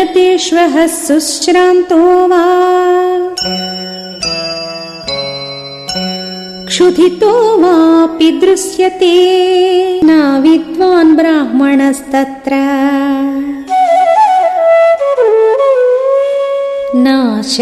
उन्नते श्वः सुश्रान्तो वा। क्षुधितो वापि दृश्यते न विद्वान् ब्राह्मणस्तत्र। नाशतानुचरस्तथा।